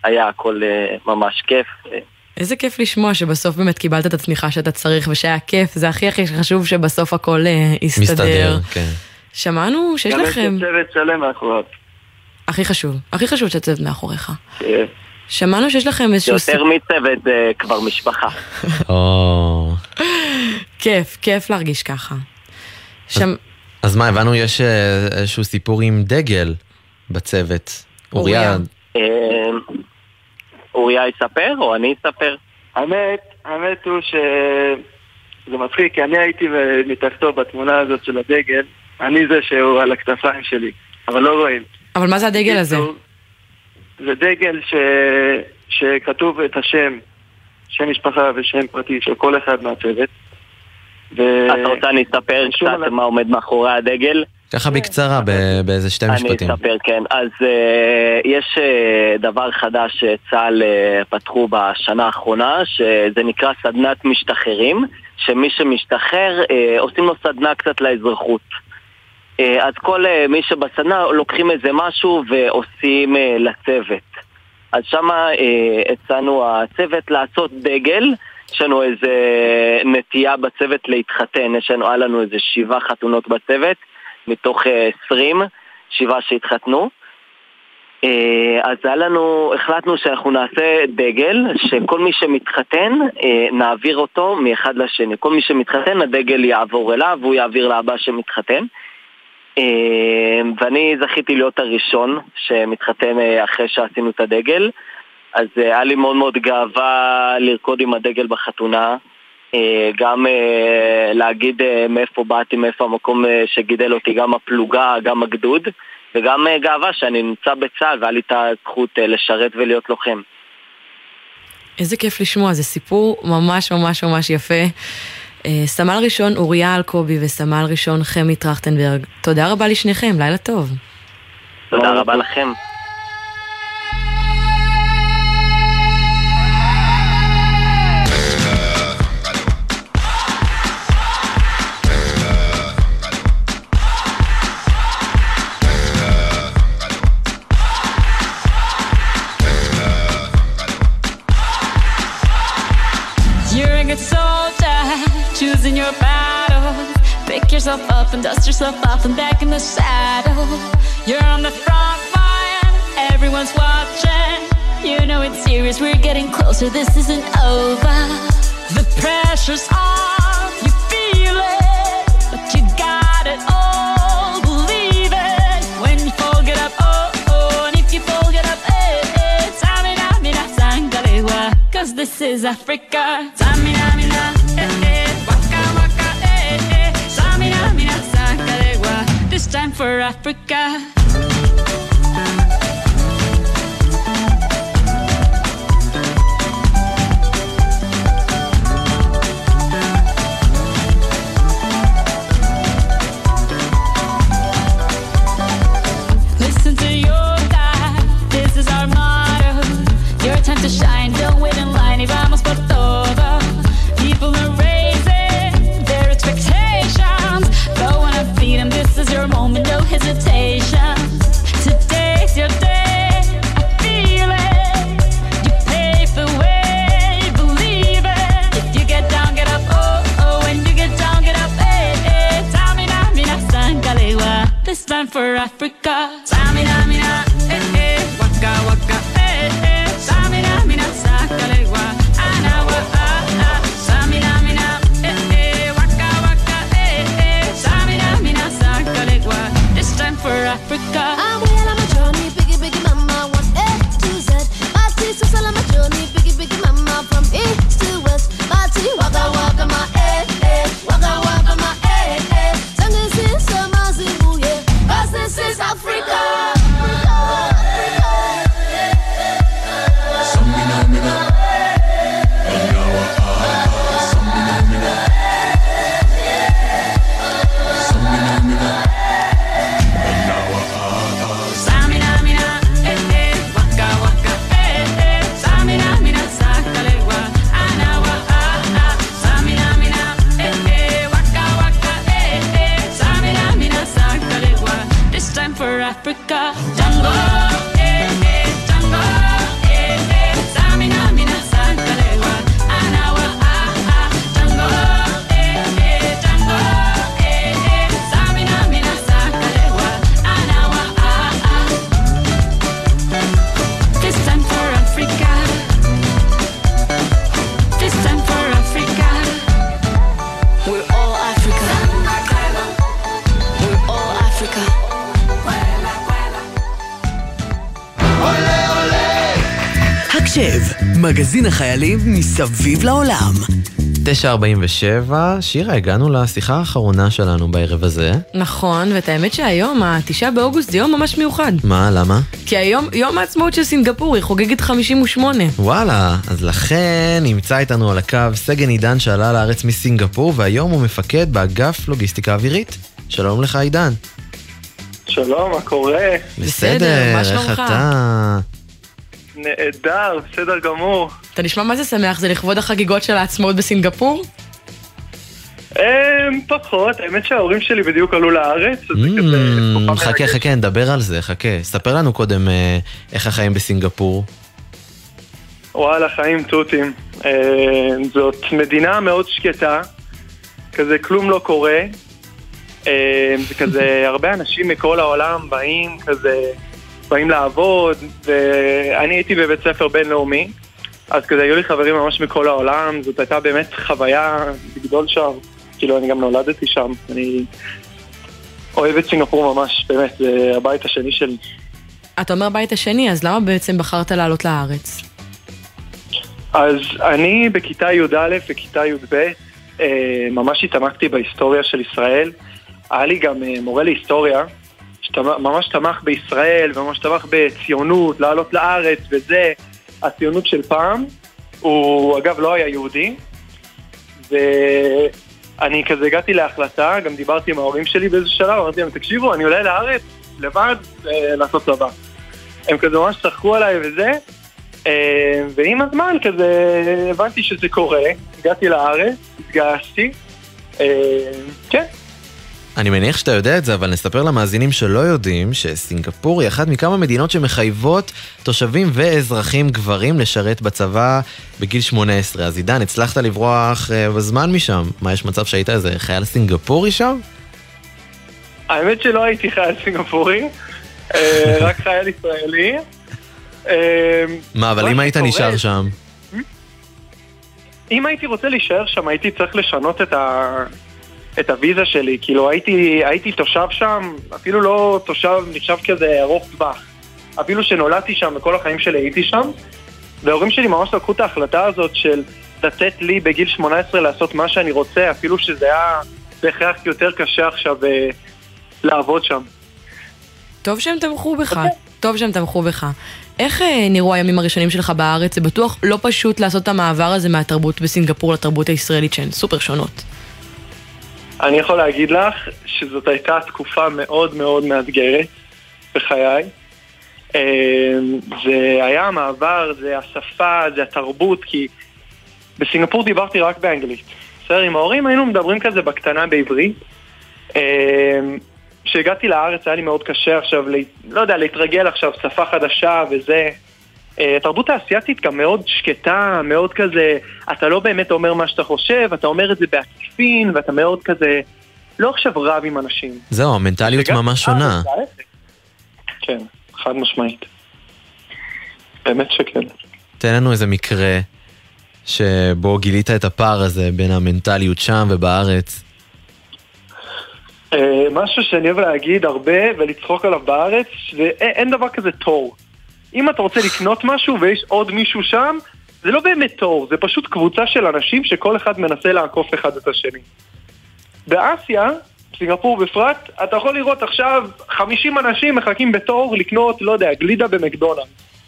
והיה הכל ממש כיף. אה, איזה כיף לשמוע שבסוף באמת קיבלת את התמיכה שאתה צריך ושהיה כיף, זה הכי הכי חשוב שבסוף הכל אה, יסתדר. מסתדר, כן. שמענו שיש גם יש לכם, צוות שלם מאחוריו. הכי חשוב, הכי חשוב שהצוות מאחוריך. כן. שמענו שיש לכם איזשהו יותר מצוות זה כבר משפחה. או... כיף, כיף להרגיש ככה. שם, אז מה, הבנו יש אה, איזשהו סיפור עם דגל בצוות. אוריה, אה, אוריה יספר או אני אספר? האמת, האמת הוא שזה מצחיק, כי אני הייתי מתחתו בתמונה הזאת של הדגל, אני זה שהוא על הכתפיים שלי, אבל לא רואים. אבל מה זה הדגל הזה? זה דגל ש... שכתוב את השם, שם משפחה ושם פרטי של כל אחד מהצוות. ו... אתה רוצה אני אספר קצת מה עומד מאחורי הדגל? ככה בקצרה, ב- באיזה שתי משפטים. אני אספר, כן. אז uh, יש uh, דבר חדש שצה"ל uh, פתחו בשנה האחרונה, שזה נקרא סדנת משתחררים, שמי שמשתחרר, עושים לו סדנה קצת לאזרחות. אז כל מי שבסדנה לוקחים איזה משהו ועושים לצוות. אז שמה הצענו הצוות לעשות דגל, יש לנו איזה נטייה בצוות להתחתן, יש לנו, היה לנו איזה שבעה חתונות בצוות. מתוך אה, 20, שבעה שהתחתנו. אה, אז היה לנו, החלטנו שאנחנו נעשה דגל, שכל מי שמתחתן, אה, נעביר אותו מאחד לשני. כל מי שמתחתן, הדגל יעבור אליו, והוא יעביר לאבא שמתחתן. אה, ואני זכיתי להיות הראשון שמתחתן אה, אחרי שעשינו את הדגל. אז אה, היה לי מאוד מאוד גאווה לרקוד עם הדגל בחתונה. אה, גם אה, להגיד אה, מאיפה באתי, מאיפה המקום שגידל אותי, גם הפלוגה, גם הגדוד, וגם גאווה שאני נמצא בצה"ל והיה לי את הזכות לשרת ולהיות לוחם. איזה כיף לשמוע, זה סיפור ממש ממש ממש יפה. סמל ראשון אוריה אלקובי וסמל ראשון חמי טרכטנברג, תודה רבה לשניכם, לילה טוב. תודה רבה לכם. And dust yourself off and back in the saddle. You're on the front line, everyone's watching. You know it's serious, we're getting closer, this isn't over. The pressure's on, you feel it, but you got it all, believe it. When you fold it up, oh, oh, and if you fold it up, eh, eh, Samina, mina, cause this is Africa. Samina, mina, eh, eh, waka, waka, eh, eh, Samina, mina, time for Africa. hesitation. מגזין החיילים מסביב לעולם. 9.47, שירה, הגענו לשיחה האחרונה שלנו בערב הזה. נכון, ואת האמת שהיום, התשעה באוגוסט, זה יום ממש מיוחד. מה, למה? כי היום יום העצמאות של סינגפור, היא חוגגת 58. וואלה, אז לכן נמצא איתנו על הקו סגן עידן שעלה לארץ מסינגפור, והיום הוא מפקד באגף לוגיסטיקה אווירית. שלום לך עידן. שלום, מה קורה? בסדר, איך אתה? נהדר, בסדר גמור. אתה נשמע מה זה שמח, זה לכבוד החגיגות של העצמאות בסינגפור? אמ, פחות, האמת שההורים שלי בדיוק עלו לארץ, אז זה כזה... Mm, חכה, חכה, נדבר על זה, חכה. ספר לנו קודם אה, איך החיים בסינגפור. וואלה, חיים תותים. אמ, זאת מדינה מאוד שקטה, כזה כלום לא קורה. זה כזה, הרבה אנשים מכל העולם באים כזה, באים לעבוד, ואני הייתי בבית ספר בינלאומי, אז כזה היו לי חברים ממש מכל העולם, זאת הייתה באמת חוויה לגדול שם, כאילו אני גם נולדתי שם, אני אוהב את סינגפור ממש, באמת, זה הבית השני שלי. אתה אומר בית השני, אז למה בעצם בחרת לעלות לארץ? אז אני בכיתה י"א וכיתה י"ב אה, ממש התעמקתי בהיסטוריה של ישראל. היה לי גם אה, מורה להיסטוריה, שממש תמך בישראל וממש תמך בציונות, לעלות לארץ וזה, הציונות של פעם. הוא אגב לא היה יהודי, ואני כזה הגעתי להחלטה, גם דיברתי עם ההורים שלי באיזה שלב, אמרתי להם, תקשיבו, אני עולה לארץ לבד אה, לעשות צבא. הם כזה ממש צחקו עליי וזה, אה, ועם הזמן כזה הבנתי שזה קורה, הגעתי לארץ, התגייסתי, אה, כן. אני מניח שאתה יודע את זה, אבל נספר למאזינים שלא יודעים שסינגפור היא אחת מכמה מדינות שמחייבות תושבים ואזרחים גברים לשרת בצבא בגיל 18. אז עידן, הצלחת לברוח אה, בזמן משם. מה, יש מצב שהיית איזה חייל סינגפורי שם? האמת שלא הייתי חייל סינגפורי, אה, רק חייל ישראלי. אה, מה, אבל אם היית נשאר שם? אם הייתי רוצה להישאר שם, הייתי צריך לשנות את, ה... את הוויזה שלי. כאילו, הייתי, הייתי תושב שם, אפילו לא תושב נחשב כזה ארוך טווח. אפילו שנולדתי שם וכל החיים שלי הייתי שם, וההורים שלי ממש לקחו את ההחלטה הזאת של לתת לי בגיל 18 לעשות מה שאני רוצה, אפילו שזה היה בהכרח יותר קשה עכשיו אה, לעבוד שם. טוב שהם תמכו בך, טוב שהם תמכו בך. איך אה, נראו הימים הראשונים שלך בארץ? זה בטוח לא פשוט לעשות את המעבר הזה מהתרבות בסינגפור לתרבות הישראלית שהן סופר שונות. אני יכול להגיד לך שזאת הייתה תקופה מאוד מאוד מאתגרת בחיי. אה, זה היה המעבר, זה השפה, זה התרבות, כי בסינגפור דיברתי רק באנגלית. בסדר, עם ההורים היינו מדברים כזה בקטנה בעברית. אה, כשהגעתי לארץ היה לי מאוד קשה עכשיו, לא יודע, להתרגל עכשיו, שפה חדשה וזה. אה, התרבות האסייתית גם מאוד שקטה, מאוד כזה, אתה לא באמת אומר מה שאתה חושב, אתה אומר את זה בעקיפין, ואתה מאוד כזה, לא עכשיו רב עם אנשים. זהו, המנטליות ממש בארץ שונה. כן, חד משמעית. באמת שכן. תן לנו איזה מקרה שבו גילית את הפער הזה בין המנטליות שם ובארץ. אה, משהו שאני אוהב להגיד הרבה ולצחוק עליו בארץ, ואין דבר כזה תור. אם אתה רוצה לקנות משהו ויש עוד מישהו שם, זה לא באמת תור, זה פשוט קבוצה של אנשים שכל אחד מנסה לעקוף אחד את השני. באסיה, סינגפור בפרט, אתה יכול לראות עכשיו 50 אנשים מחכים בתור לקנות, לא יודע, גלידה במקדונלד.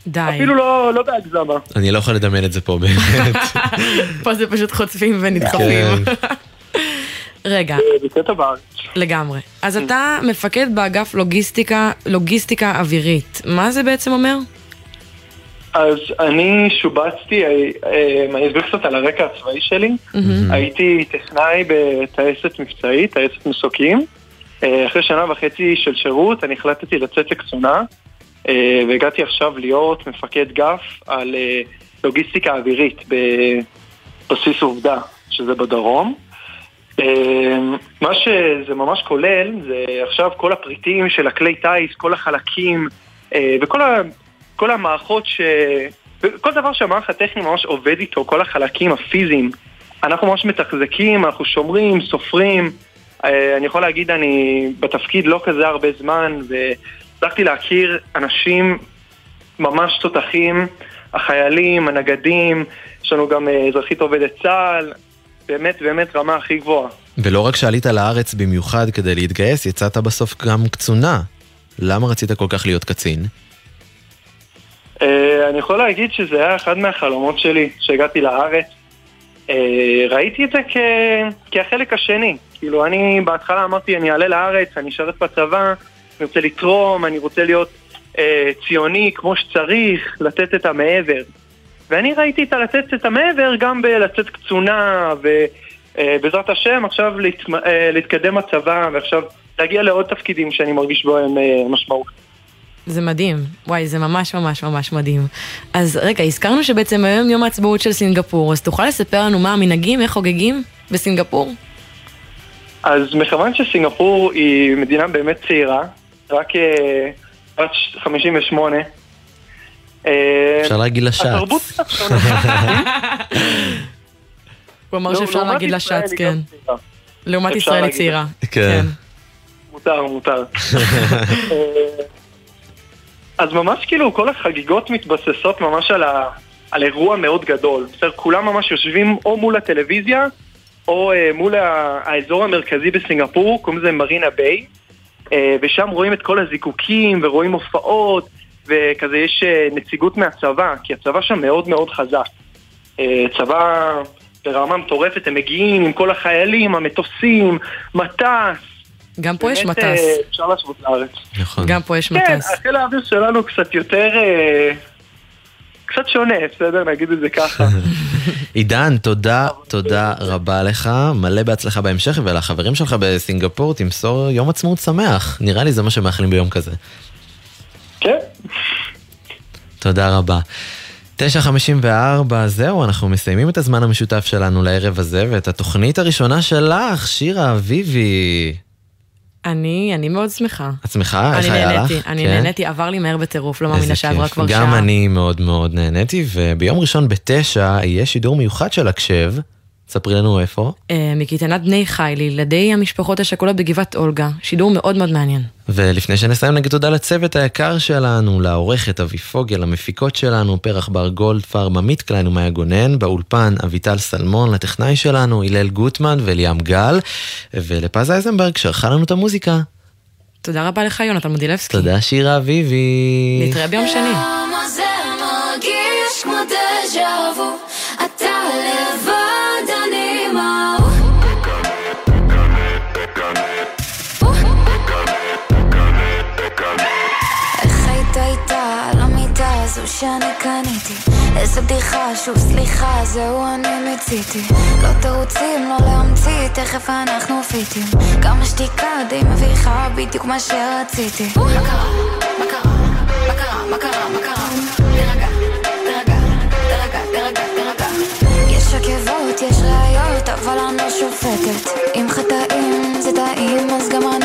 די. אפילו לא, לא בהגזמה. אני לא יכול לדמיין את זה פה באמת. פה זה פשוט חוטפים ונדחפים. כן. רגע, בקטע בארץ. לגמרי. אז אתה מפקד באגף לוגיסטיקה, לוגיסטיקה אווירית. מה זה בעצם אומר? אז אני שובצתי, אה, אה, אני אסביר קצת על הרקע הצבאי שלי. הייתי טכנאי בטייסת מבצעית, טייסת מסוקים. אה, אחרי שנה וחצי של שירות אני החלטתי לצאת לקצונה, והגעתי עכשיו להיות מפקד גף על לוגיסטיקה אווירית בבסיס עובדה, שזה בדרום. מה שזה ממש כולל זה עכשיו כל הפריטים של הכלי טיס, כל החלקים וכל ה... כל המערכות ש... כל דבר שהמערך הטכני ממש עובד איתו, כל החלקים הפיזיים, אנחנו ממש מתחזקים, אנחנו שומרים, סופרים. אה, אני יכול להגיד, אני בתפקיד לא כזה הרבה זמן, והצלחתי להכיר אנשים ממש תותחים, החיילים, הנגדים, יש לנו גם אה, אזרחית עובדת צה"ל, באמת באמת רמה הכי גבוהה. ולא רק שעלית לארץ במיוחד כדי להתגייס, יצאת בסוף גם קצונה. למה רצית כל כך להיות קצין? אה, אני יכול להגיד שזה היה אחד מהחלומות שלי כשהגעתי לארץ. אה, ראיתי את זה כ... כחלק השני. כאילו, אני בהתחלה אמרתי, אני אעלה לארץ, אני אשרת בצבא, אני רוצה לתרום, אני רוצה להיות אה, ציוני כמו שצריך, לתת את המעבר. ואני ראיתי את הלתת את המעבר גם בלצאת קצונה, ובעזרת השם עכשיו להתמ... אה, להתקדם בצבא, ועכשיו להגיע לעוד תפקידים שאני מרגיש בהם אה, משמעות. זה מדהים. וואי, זה ממש ממש ממש מדהים. אז רגע, הזכרנו שבעצם היום יום העצמאות של סינגפור, אז תוכל לספר לנו מה המנהגים, איך חוגגים בסינגפור? אז מכיוון שסינגפור היא מדינה באמת צעירה, רק אה, בת 58, אה, אפשר להגיד לה שץ. התרבות קצת שונה. הוא אמר לא, שאפשר להגיד לה ישראל שץ, היא כן. צעירה. לעומת ישראל היא. צעירה. כן. מותר, מותר. אז ממש כאילו כל החגיגות מתבססות ממש על, ה, על אירוע מאוד גדול. בסדר, כולם ממש יושבים או מול הטלוויזיה או אה, מול ה, האזור המרכזי בסינגפור, קוראים לזה מרינה ביי, אה, ושם רואים את כל הזיקוקים ורואים הופעות, וכזה יש אה, נציגות מהצבא, כי הצבא שם מאוד מאוד חזק. אה, צבא ברמה מטורפת, הם מגיעים עם כל החיילים, המטוסים, מטס. גם פה יש מטס. אה, אפשר להשוות לארץ. נכון. גם פה יש כן, מטס. החיל האוויר שלנו קצת יותר... אה, קצת שונה, בסדר? נגיד את זה ככה. עידן, תודה, תודה רבה לך, מלא בהצלחה בהמשך, ולחברים שלך בסינגפור תמסור יום עצמאות שמח. נראה לי זה מה שמאחלים ביום כזה. כן. תודה רבה. 9.54, זהו, אנחנו מסיימים את הזמן המשותף שלנו לערב הזה, ואת התוכנית הראשונה שלך, שירה אביבי. אני, אני מאוד שמחה. את שמחה? איך אני היה לך? נהניתי, אני כן? נהניתי, עבר לי מהר בטירוף, לא מאמינה שעברה. כבר גם שעה. אני מאוד מאוד נהניתי, וביום ראשון בתשע יהיה שידור מיוחד של הקשב. ספרי לנו איפה. אה, מקייטנת בני חי לילדי המשפחות השכולות בגבעת אולגה. שידור מאוד מאוד מעניין. ולפני שנסיים נגיד תודה לצוות היקר שלנו, לעורכת אבי פוגל, למפיקות שלנו, פרח בר גולדפרב, עמית קליין ומאיה גונן, באולפן אביטל סלמון, לטכנאי שלנו, הלל גוטמן וליאם גל, ולפז אייזנברג שערכה לנו את המוזיקה. תודה רבה לך, יונתן מודילבסקי. תודה שירה אביבי. נתראה ביום שני. שאני קניתי? איזה בדיחה, שוב סליחה, זהו אני מיציתי. לא תירוצים, לא להמציא, תכף אנחנו פיטים. גם השתיקה די מביכה, בדיוק מה שרציתי. מה קרה? מה קרה? מה קרה? מה קרה? מה קרה? תירגע, תירגע, תירגע, תירגע, תירגע. יש עקבות, יש ראיות, אבל אני לא שופטת. אם חטאים זה טעים, אז גם אני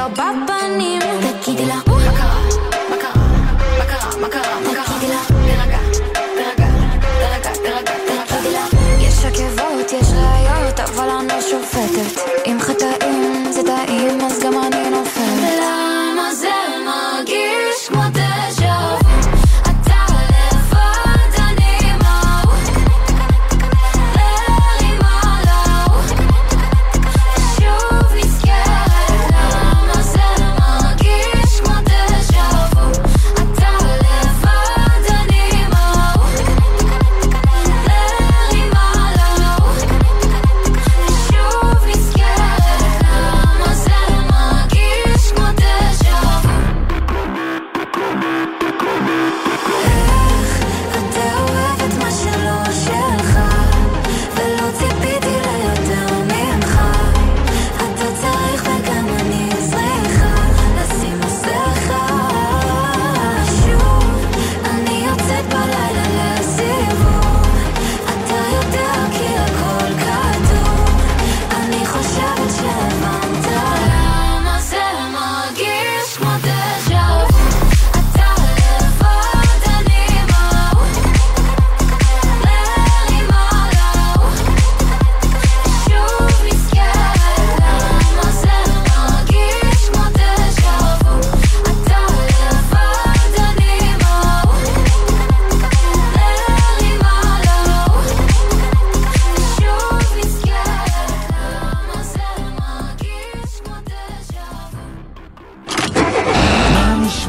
lo va a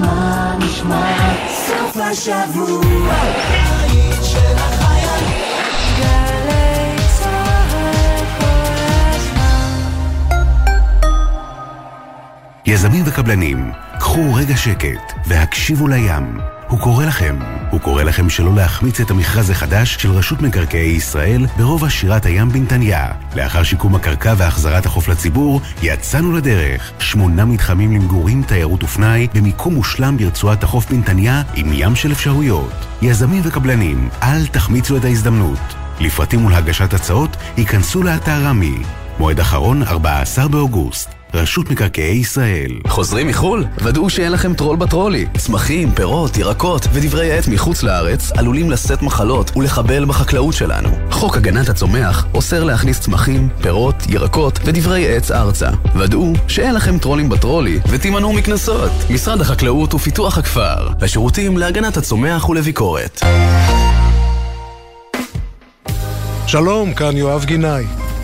נשמע, נשמע, סוף השבוע. הבית של החיילים. גלי צהל כל הזמן. יזמים וקבלנים, קחו רגע שקט והקשיבו לים. הוא קורא לכם. הוא קורא לכם שלא להחמיץ את המכרז החדש של רשות מקרקעי ישראל ברובע שירת הים בנתניה. לאחר שיקום הקרקע והחזרת החוף לציבור, יצאנו לדרך. שמונה מתחמים למגורים, תיירות ופנאי, במיקום מושלם ברצועת החוף בנתניה, עם ים של אפשרויות. יזמים וקבלנים, אל תחמיצו את ההזדמנות. לפרטים ולהגשת הצעות, ייכנסו לאתר רמי. מועד אחרון, 14 באוגוסט. רשות מקרקעי ישראל. חוזרים מחו"ל? ודאו שאין לכם טרול בטרולי. צמחים, פירות, ירקות ודברי עט מחוץ לארץ עלולים לשאת מחלות ולחבל בחקלאות שלנו. חוק הגנת הצומח אוסר להכניס צמחים, פירות, ירקות ודברי עץ ארצה. ודאו שאין לכם טרולים בטרולי ותימנעו מקנסות. משרד החקלאות ופיתוח הכפר. השירותים להגנת הצומח ולביקורת. שלום, כאן יואב גינאי.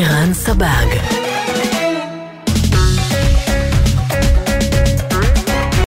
ערן סבג.